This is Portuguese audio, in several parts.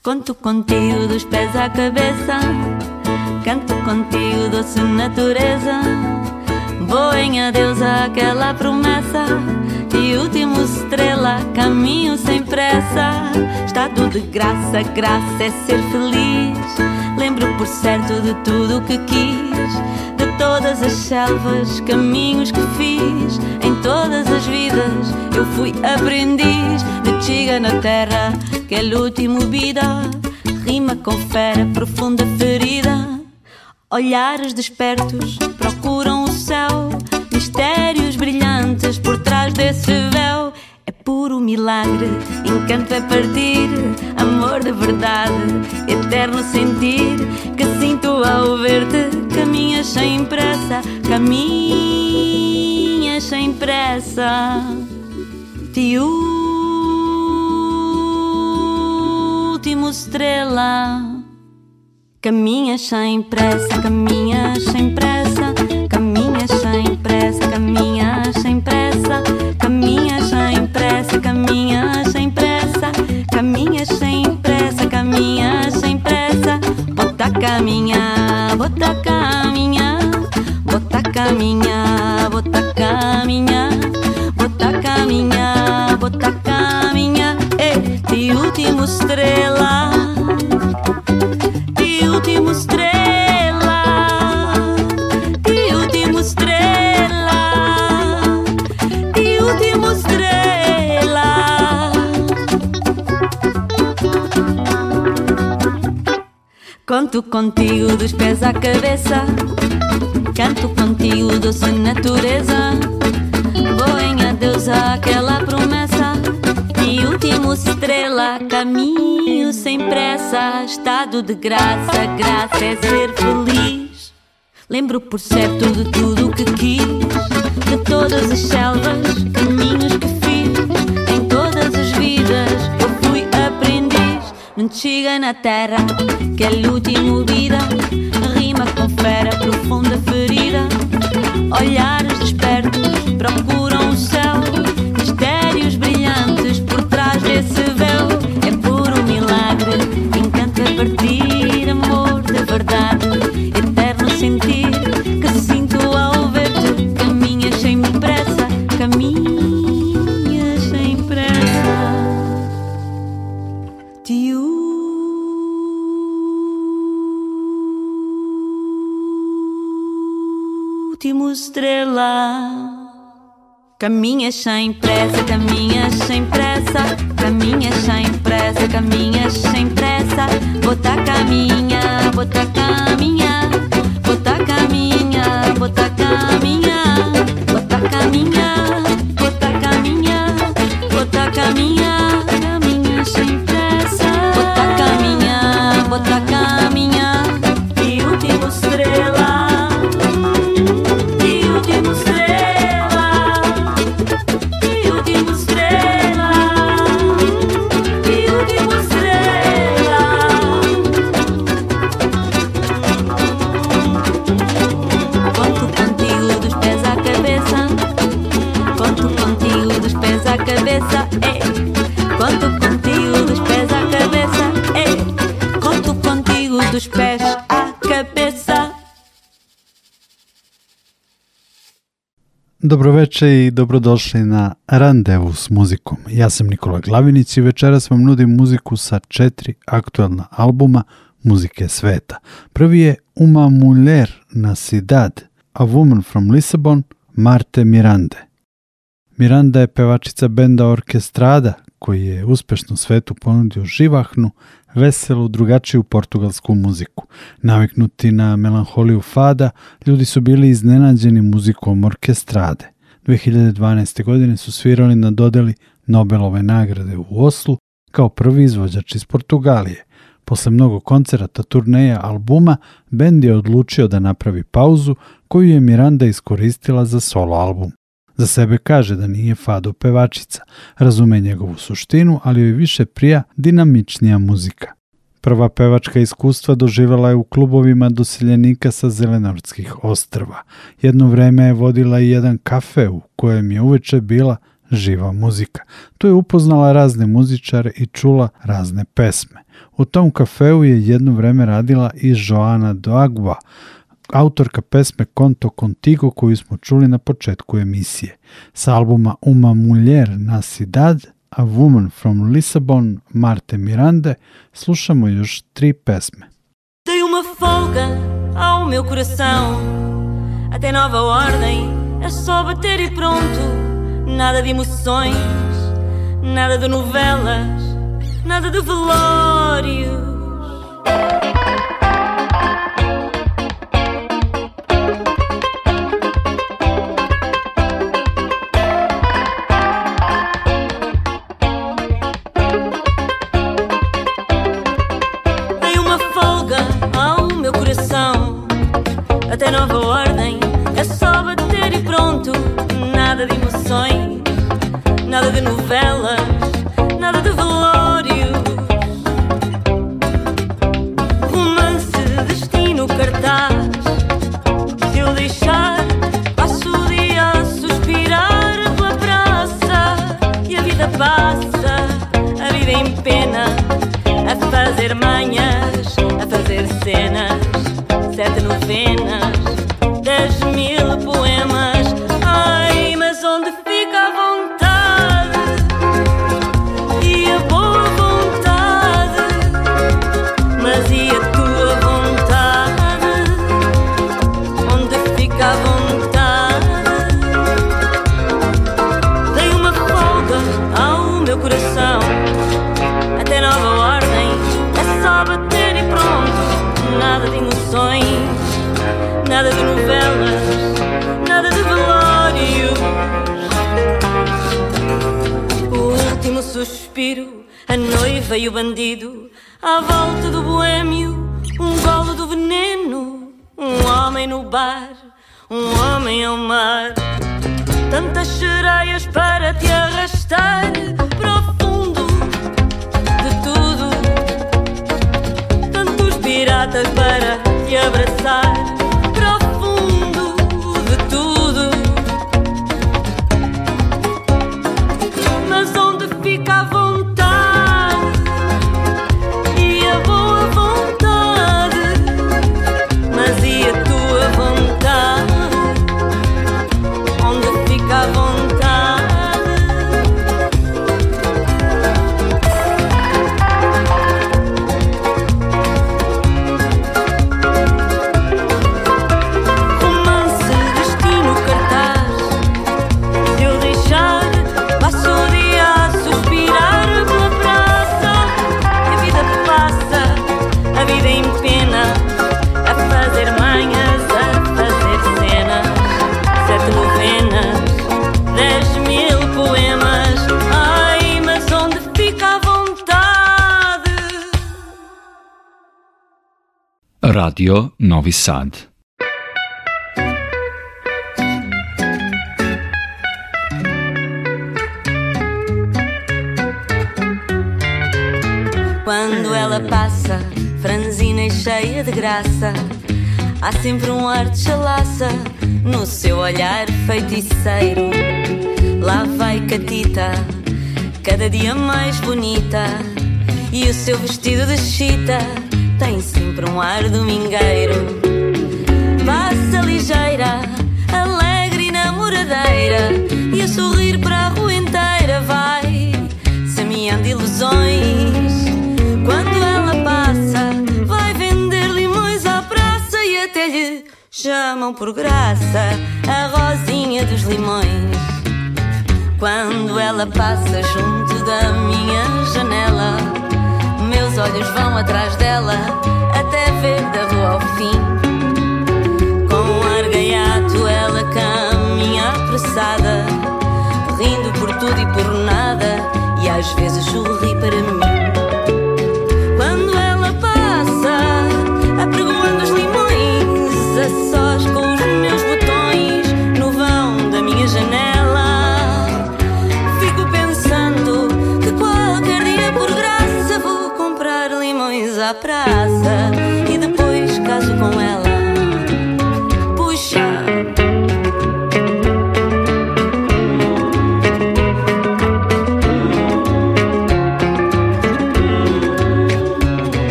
Conto contigo dos pés à cabeça Canto contigo doce natureza Vou em adeus àquela promessa E último estrela, caminho sem pressa. Estado de graça, graça é ser feliz. Lembro por certo de tudo o que quis De todas as selvas, caminhos que fiz. Em todas as vidas eu fui aprendiz. De chiga na terra, que é último vida. Rima com fera, profunda ferida. Olhares despertos procuram o céu, mistérios brilhantes por trás desse véu. É puro milagre, encanto é partir, amor de verdade, eterno sentir que sinto ao ver-te. Caminhas sem pressa, caminhas sem pressa. Te último estrela. Caminhas sem pressa, caminhas sem pressa, caminhas sem pressa, pressa, caminhas sem pressa, caminhas sem pressa, bota caminhar, bota caminhar, bota caminhar, bota caminhar, bota caminhar, bota caminhar, ei, de último estrela Conto contigo dos pés à cabeça, canto contigo doce natureza. Vou em adeus àquela promessa de último estrela, caminho sem pressa, estado de graça, graça é ser feliz. Lembro por certo de tudo o que quis, de todas as selvas, caminhos que antiga na terra que é luta inmovida rima com fera profunda ferida. Olhares despertos procura Caminhas sem pressa, caminhas sem pressa, caminhas sem pressa, caminhas sem pressa. Bota caminha, bota caminha, bota caminha, bota caminha, bota caminha, bota caminha, bota caminha, Dobroveče i dobrodošli na Randevu s muzikom. Ja sam Nikola Glavinić i večeras vam nudim muziku sa četiri aktuelna albuma muzike sveta. Prvi je Uma Muller na Cidad, A Woman from Lisbon, Marte Mirande. Miranda je pevačica benda Orkestrada, koji je uspešno svetu ponudio živahnu, veselu, drugačiju portugalsku muziku. Naviknuti na melanholiju fada, ljudi su bili iznenađeni muzikom orkestrade. 2012. godine su svirali na dodeli Nobelove nagrade u Oslu kao prvi izvođač iz Portugalije. Posle mnogo koncerata, turneja, albuma, bend je odlučio da napravi pauzu koju je Miranda iskoristila za solo album. Za sebe kaže da nije fado pevačica, razume njegovu suštinu, ali joj više prija dinamičnija muzika. Prva pevačka iskustva doživjela je u klubovima doseljenika sa Zelenorskih ostrva. Jedno vreme je vodila i jedan kafe u kojem je uveče bila živa muzika. Tu je upoznala razne muzičare i čula razne pesme. U tom kafeu je jedno vreme radila i Joana Doagua, autorka pesme Conto Contigo koju smo čuli na početku emisije. Sa albuma Uma Mulher na Cidade, A Woman from Lisbon, Marte Mirande, slušamo još tri pesme. Dei uma folga ao meu coração Até nova ordem é só bater e pronto Nada de emoções, nada de novelas Nada de velórios até nova ordem. É só bater e pronto, nada de emoções, nada de novela. veio o bandido à volta do boêmio, um golo do veneno, um homem no bar, um homem ao mar. Tantas sereias para te arrastar para o fundo de tudo, tantos piratas para te abraçar. Radio Novi Sad. Quando ela passa, franzina e cheia de graça, há sempre um ar de chalaça no seu olhar feiticeiro. Lá vai Catita, cada dia mais bonita, e o seu vestido de chita tem sempre um ar domingueiro. Passa ligeira, alegre e namoradeira, e a sorrir para a rua inteira vai, semeando ilusões. Quando ela passa, vai vender limões à praça e até lhe chamam por graça a rosinha dos limões. Quando ela passa junto da minha janela meus olhos vão atrás dela até ver da rua ao fim. Com um ar gaiato ela caminha apressada, rindo por tudo e por nada, e às vezes sorri para mim.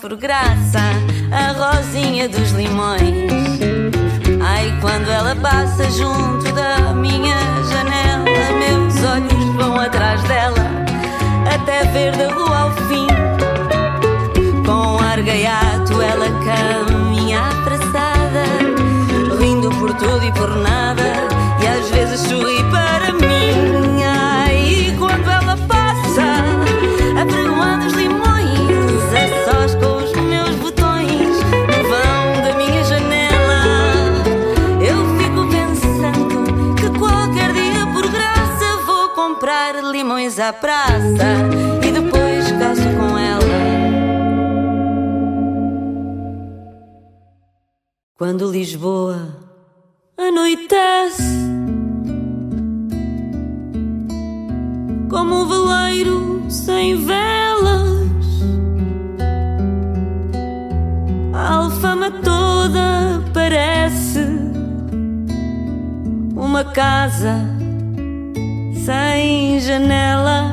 Por graça a rosinha dos limões. Ai, quando ela passa junto da e depois caso com ela. Quando Lisboa anoitece, como um veleiro sem velas, a alfama toda parece uma casa sem janelas,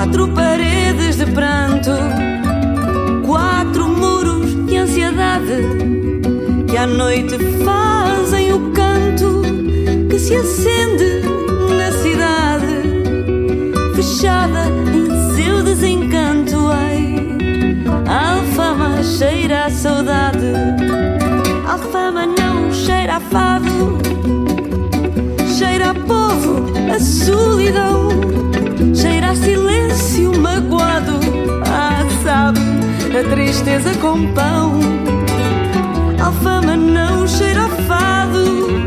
quatro paredes de pranto, quatro muros de ansiedade que à noite fazem o canto que se acende na cidade, fechada em seu desencanto. Ai, a alfama cheira a saudade, a alfama não cheira a fado, cheira a povo, a solidão cheira a silêncio magoado. Ah, sabe, a tristeza com pão. Alfama não cheira a fado,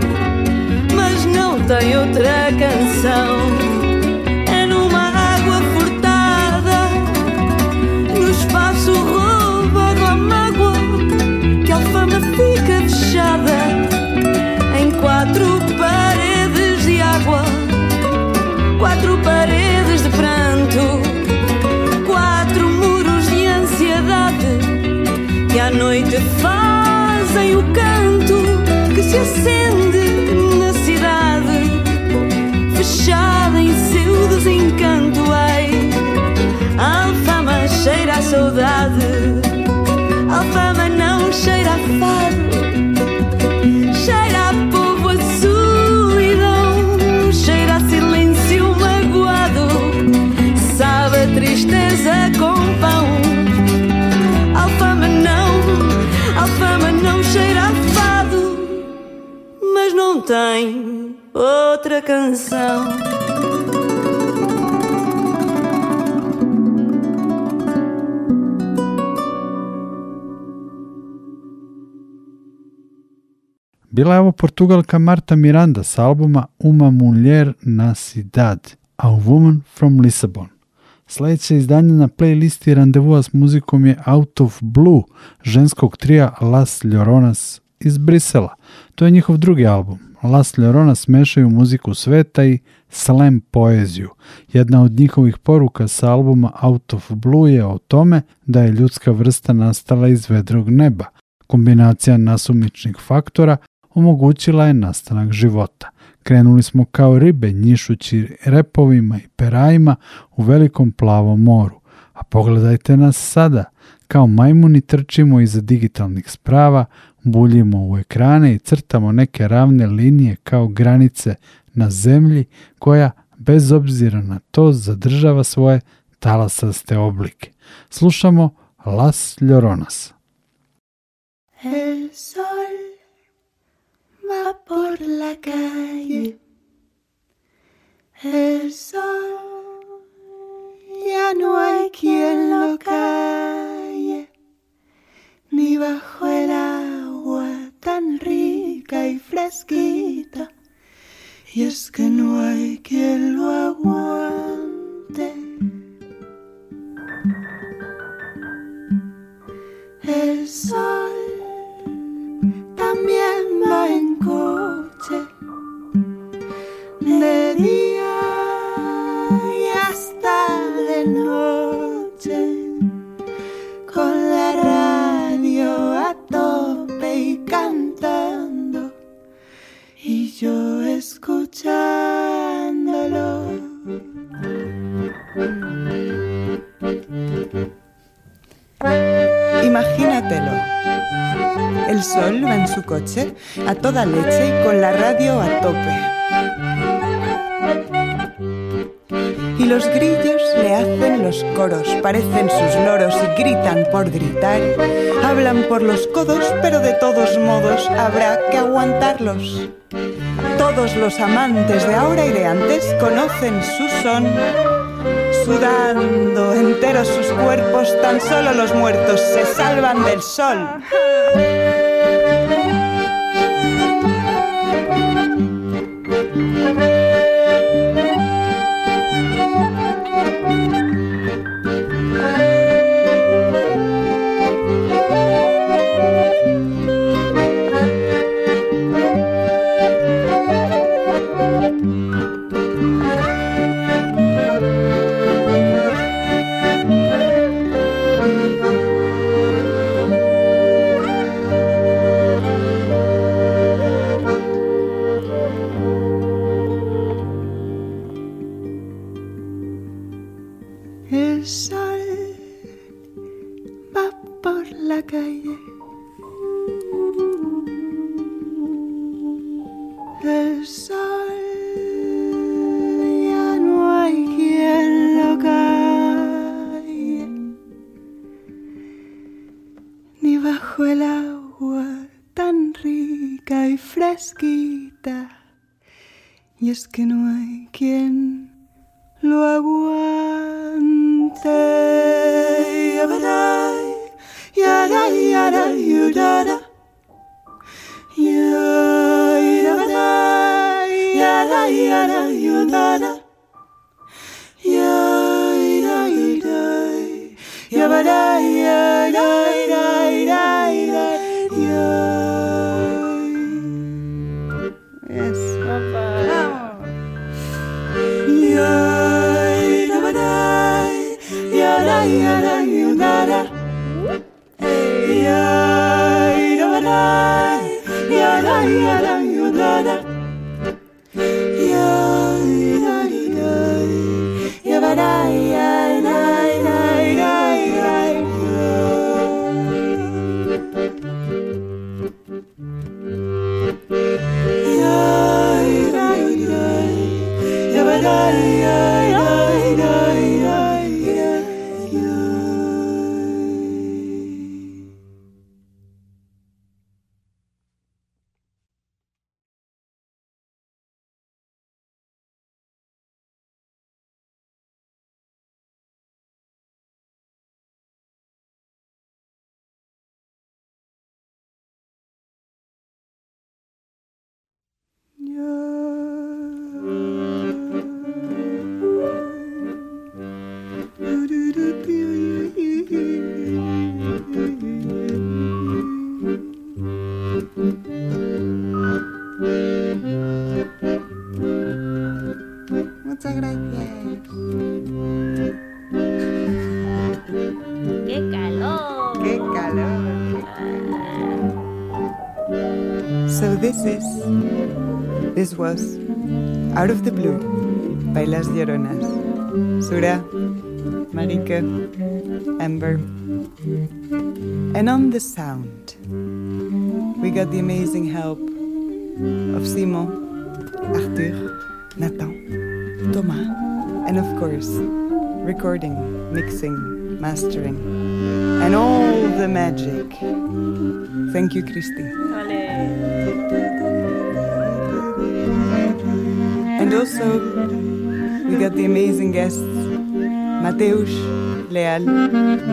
mas não tem outra canção. É numa água furtada, no espaço roubado à mágoa, que a alfama fica fechada em quatro o canto que se acende na cidade, fechada em seu desencanto. Ai, alfama cheira a saudade, alfama não cheira a fado. Outra canção. Bila je ovo Portugalka Marta Miranda sa albuma Uma Mulher na Cidade, A Woman from Lisbon. Sljedeće izdanje na playlisti randevua s muzikom je Out of Blue ženskog trija Las Lloronas iz Brisela. To je njihov drugi album. Las Lloronas mešaju muziku sveta i slam poeziju. Jedna od njihovih poruka sa albuma Out of Blue je o tome da je ljudska vrsta nastala iz vedrog neba. Kombinacija nasumičnih faktora omogućila je nastanak života. Krenuli smo kao ribe njišući repovima i perajima u velikom plavom moru. A pogledajte nas sada, kao majmuni trčimo iza digitalnih sprava, buljimo u ekrane i crtamo neke ravne linije kao granice na zemlji koja, bez obzira na to, zadržava svoje talasaste oblike. Slušamo Las Lloronas. El sol va por la calle. El sol ya no hay quien lo calle, ni bajo el agua tan rica y fresquita. Y es que no hay quien lo aguante. Toda leche y con la radio a tope. Y los grillos le hacen los coros, parecen sus loros y gritan por gritar. Hablan por los codos, pero de todos modos habrá que aguantarlos. Todos los amantes de ahora y de antes conocen su son sudando enteros sus cuerpos, tan solo los muertos se salvan del sol. El sol va por la calle. Out of the Blue by Las Lloronas. Sura, Marika, Amber. And on the sound, we got the amazing help of Simon, Arthur, Nathan, Thomas, and of course, recording, mixing, mastering, and all the magic. Thank you, Christy. Also, we got the amazing guests, Mateusz, Leal.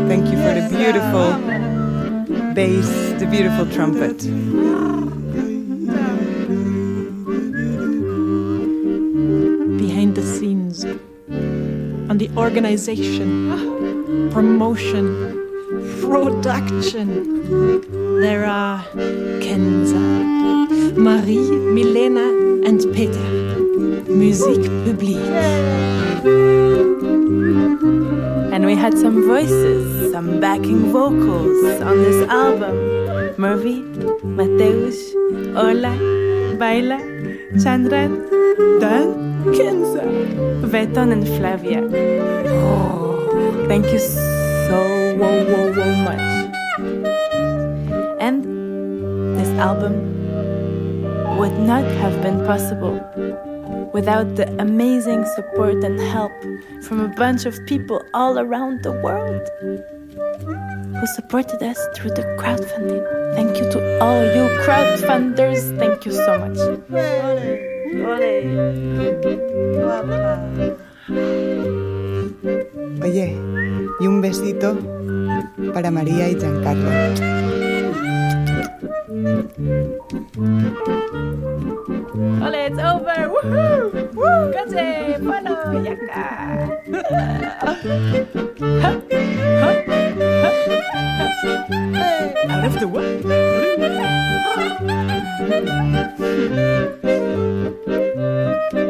Thank you for the beautiful bass, the beautiful trumpet. behind the scenes, on the organization, promotion, production. There are Kenza, Marie, Milena, and Peter. Musique publique. And we had some voices, some backing vocals on this album. Murphy, Mateus, Ola, Baila, Chandran, Dan, Kenza, Veton, and Flavia. Oh, thank you so whoa, whoa, whoa much. And this album would not have been possible without the amazing support and help from a bunch of people all around the world who supported us through the crowdfunding. Thank you to all you crowdfunders. Thank you so much. Oye, y un besito para María y Giancarlo. Ole, it's over. Woohoo! Woo! Kaze, pano, yaka. Out of the way.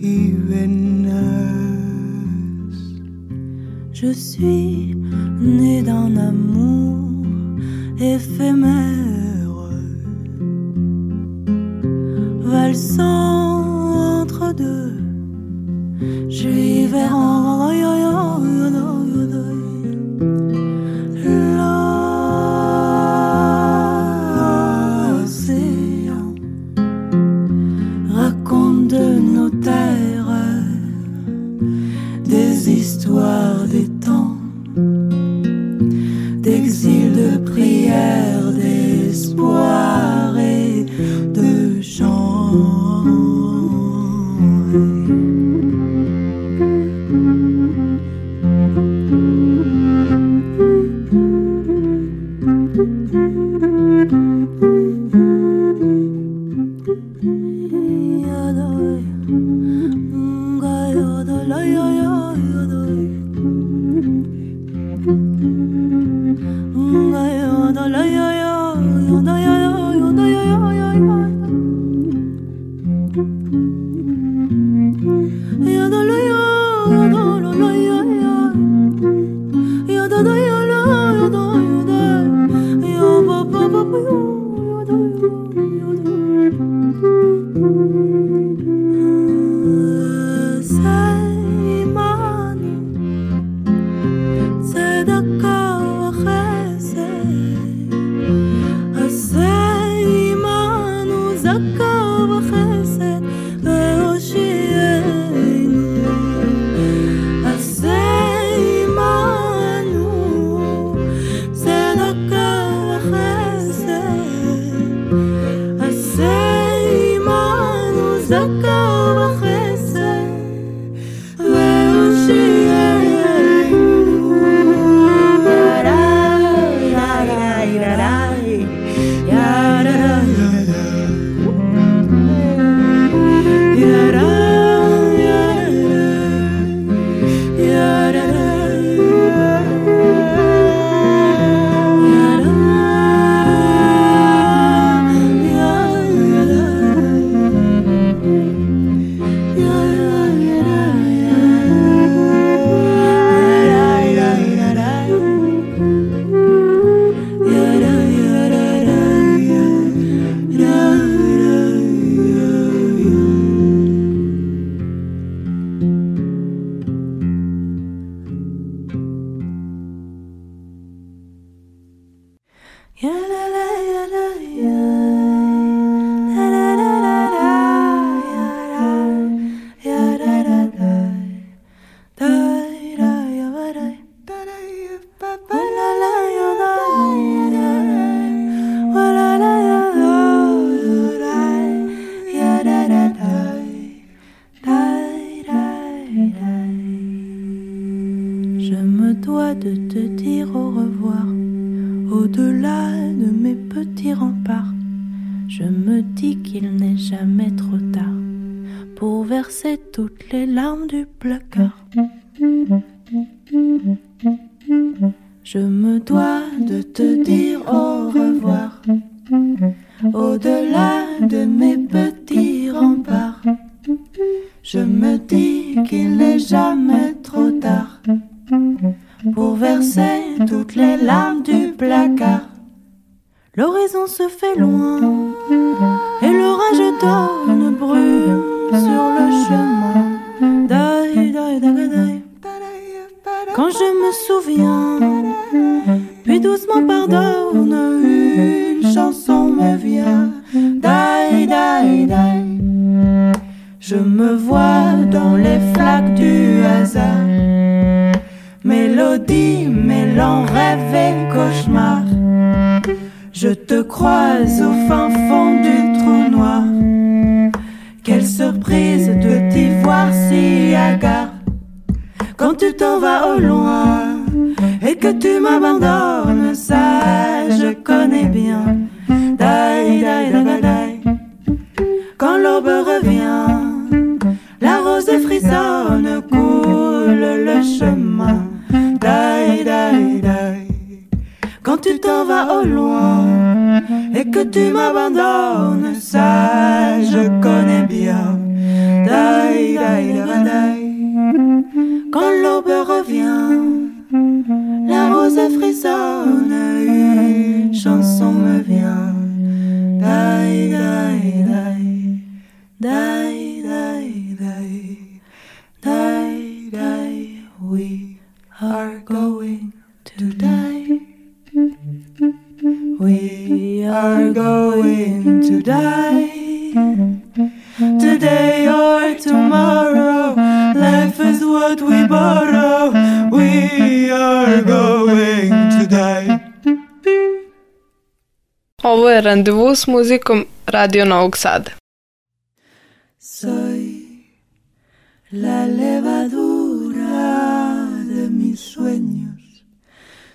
y venas. Je suis look au-delà de mes petits remparts, je me dis qu'il n'est jamais trop tard pour verser toutes les larmes du placard. Je me dois de te dire au revoir, au-delà de mes petits remparts. Je me dis qu'il n'est jamais trop tard pour verser toutes les larmes du placard. L'horizon se fait loin et l'orage donne brûle sur le chemin. Quand je me souviens, puis doucement pardonne, une chanson me vient. Je me vois dans les flaques du hasard mélodie mêlant rêve et cauchemar. Je te croise au fin fond du trou noir. Quelle surprise de t'y voir si hagard. Quand tu t'en vas au loin et que tu m'abandonnes, ça je connais bien. Daï, daï, daï, daï. Quand l'aube revient, la rose frissonne, coule le chemin die, die, die. Quand tu t'en vas au loin et que tu m'abandonnes, ça je connais bien. Die, die, die, Quand l'aube revient, la rose frissonne, une chanson me vient. Die, die, die, randevu s muzikom Radio Novog Sada. Soy la levadura de mis sueños.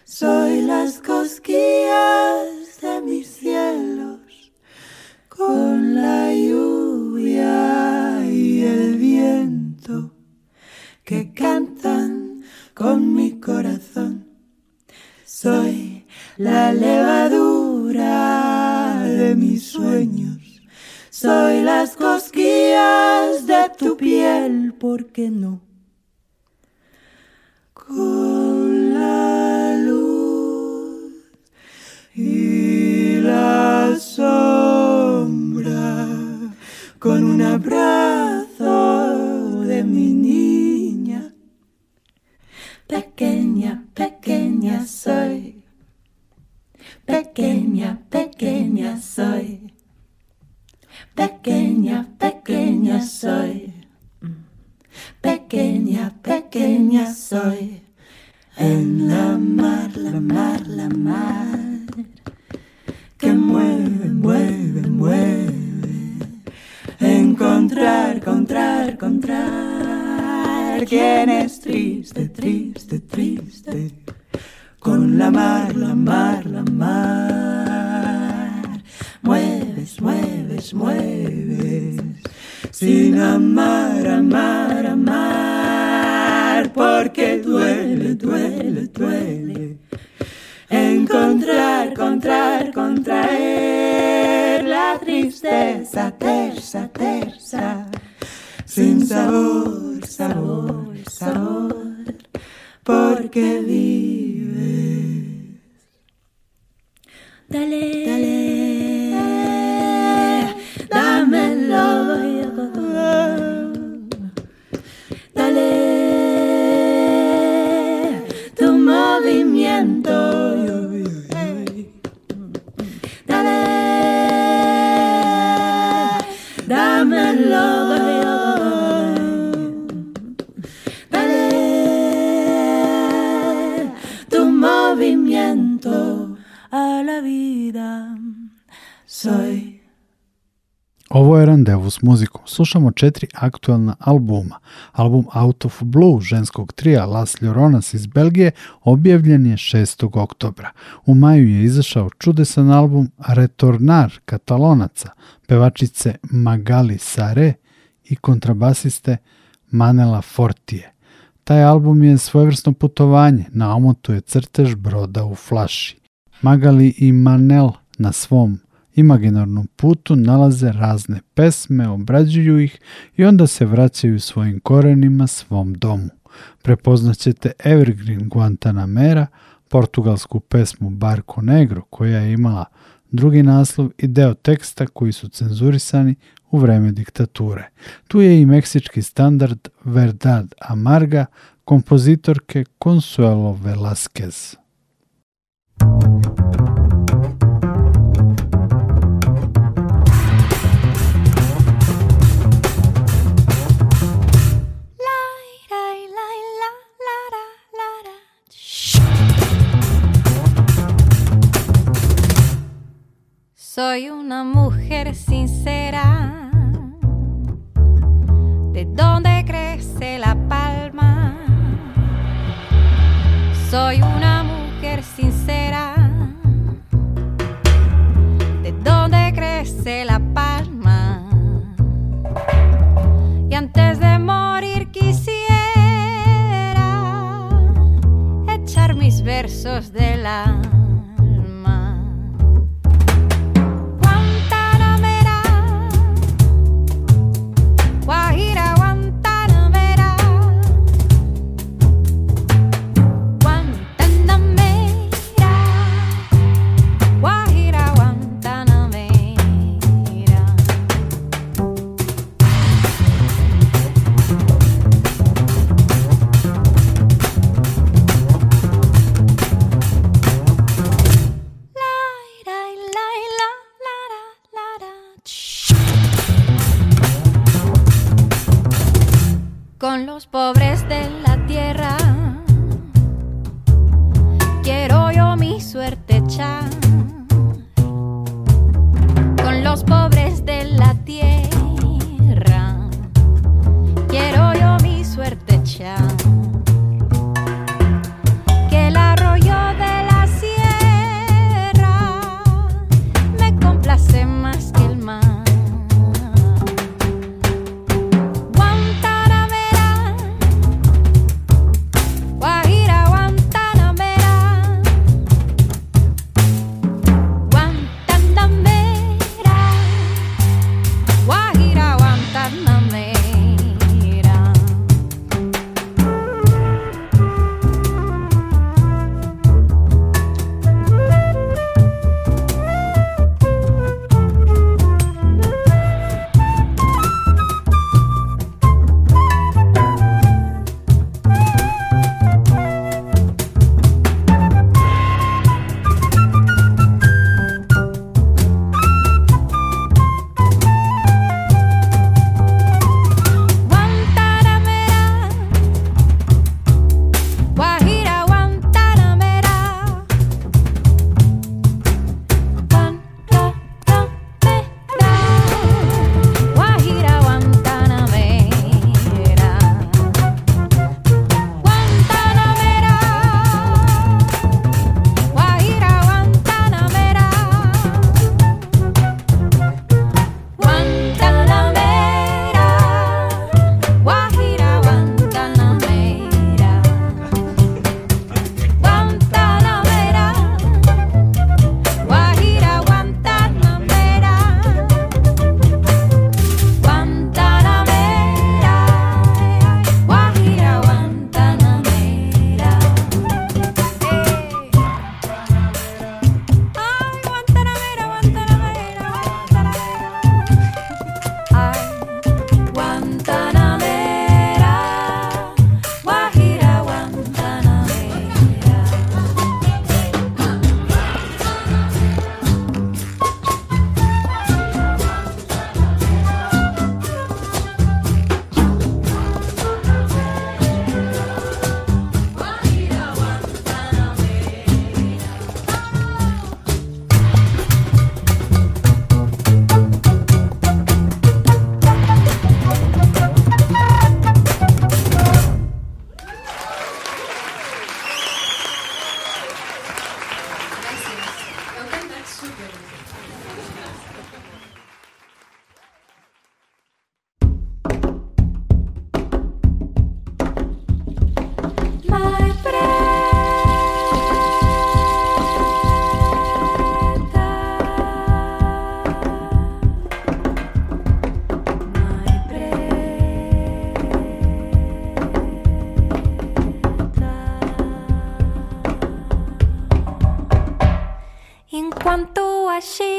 Soy las cosquillas de mis cielos. Con la lluvia y el viento que cantan con mi corazón. Soy la levadura de mis sueños. Soy las cosquillas de tu piel, ¿por qué no? Con la luz y la sombra, con un abrazo de mi niña. Pequeña, pequeña soy. Pequeña, pequeña soy. Pequeña, pequeña soy. Pequeña, pequeña soy. En la mar, la mar, la mar. Que mueve, mueve, mueve. Encontrar, encontrar, encontrar. Quien es triste, triste, triste. Con la mar, la mar, la mar. Mueves, mueves, mueves. Sin amar, amar, amar. Porque duele, duele, duele. Encontrar, encontrar, contraer la tristeza tersa, tersa. Sin sabor, sabor, sabor. Porque vives. Dale, dale, dámelo. Dale tu movimiento. Ovo je randevu s muzikom. Slušamo četiri aktuelna albuma. Album Out of Blue ženskog trija Las Lloronas iz Belgije objavljen je 6. oktobra. U maju je izašao čudesan album Retornar katalonaca, pevačice Magali Sare i kontrabasiste Manela Fortije. Taj album je svojevrsno putovanje, na omotu je crtež broda u flaši. Magali i Manel na svom imaginarnom putu nalaze razne pesme, obrađuju ih i onda se vraćaju svojim korenima svom domu. Prepoznaćete Evergreen Guantanamera, portugalsku pesmu Barco Negro koja je imala drugi naslov i deo teksta koji su cenzurisani u vreme diktature. Tu je i meksički standard Verdad Amarga kompozitorke Consuelo Velasquez. Soy una mujer sincera. ¿De dónde crece la palma? Soy una mujer sincera. ¿De dónde crece la palma? Y antes de morir quisiera echar mis versos de la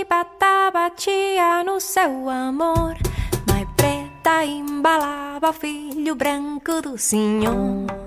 chibata batia no seu amor, mãe preta embalava o filho branco do senhor.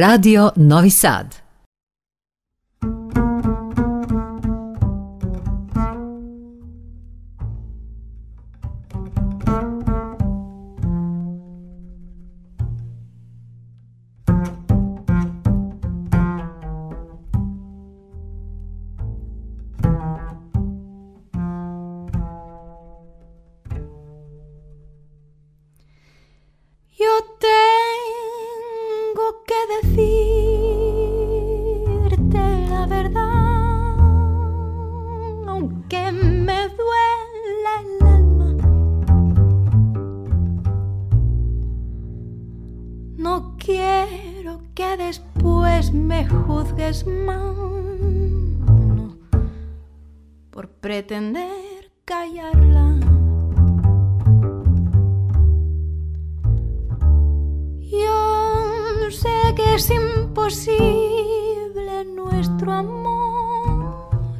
Radio Novi Sad. Quiero que después me juzgues mal por pretender callarla. Yo sé que es imposible nuestro amor,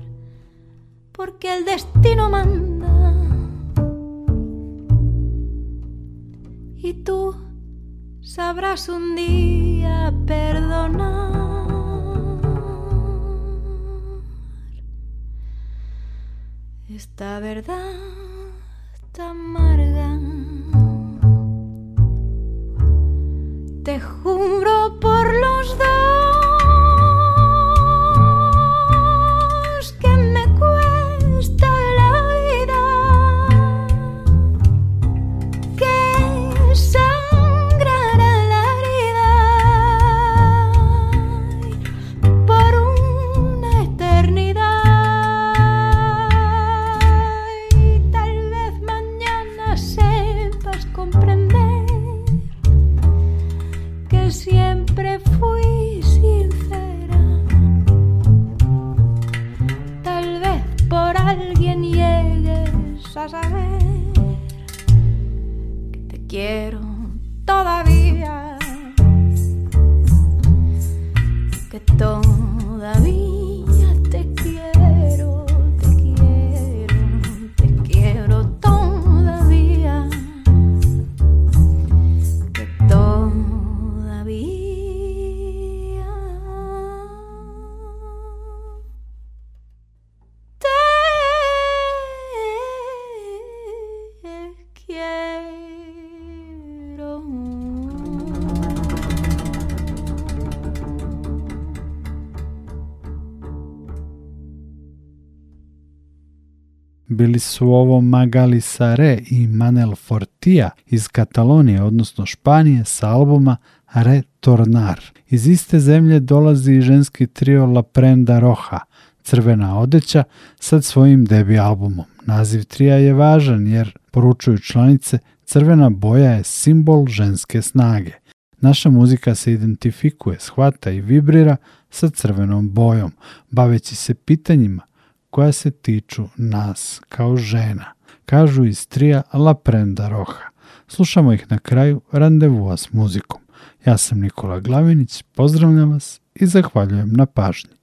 porque el destino manda. Y tú sabrás un día perdonar. Esta verdad tan amarga. Bili su ovo Magali Sare i Manel Fortija iz Katalonije, odnosno Španije, sa albuma Retornar. Iz iste zemlje dolazi i ženski trio La Prenda Roja, Crvena odeća, sad svojim debi albumom. Naziv trija je važan jer, poručuju članice, crvena boja je simbol ženske snage. Naša muzika se identifikuje, shvata i vibrira sa crvenom bojom, baveći se pitanjima koja se tiču nas kao žena, kažu iz trija La Prenda Roja. Slušamo ih na kraju randevua s muzikom. Ja sam Nikola Glavinić, pozdravljam vas i zahvaljujem na pažnji.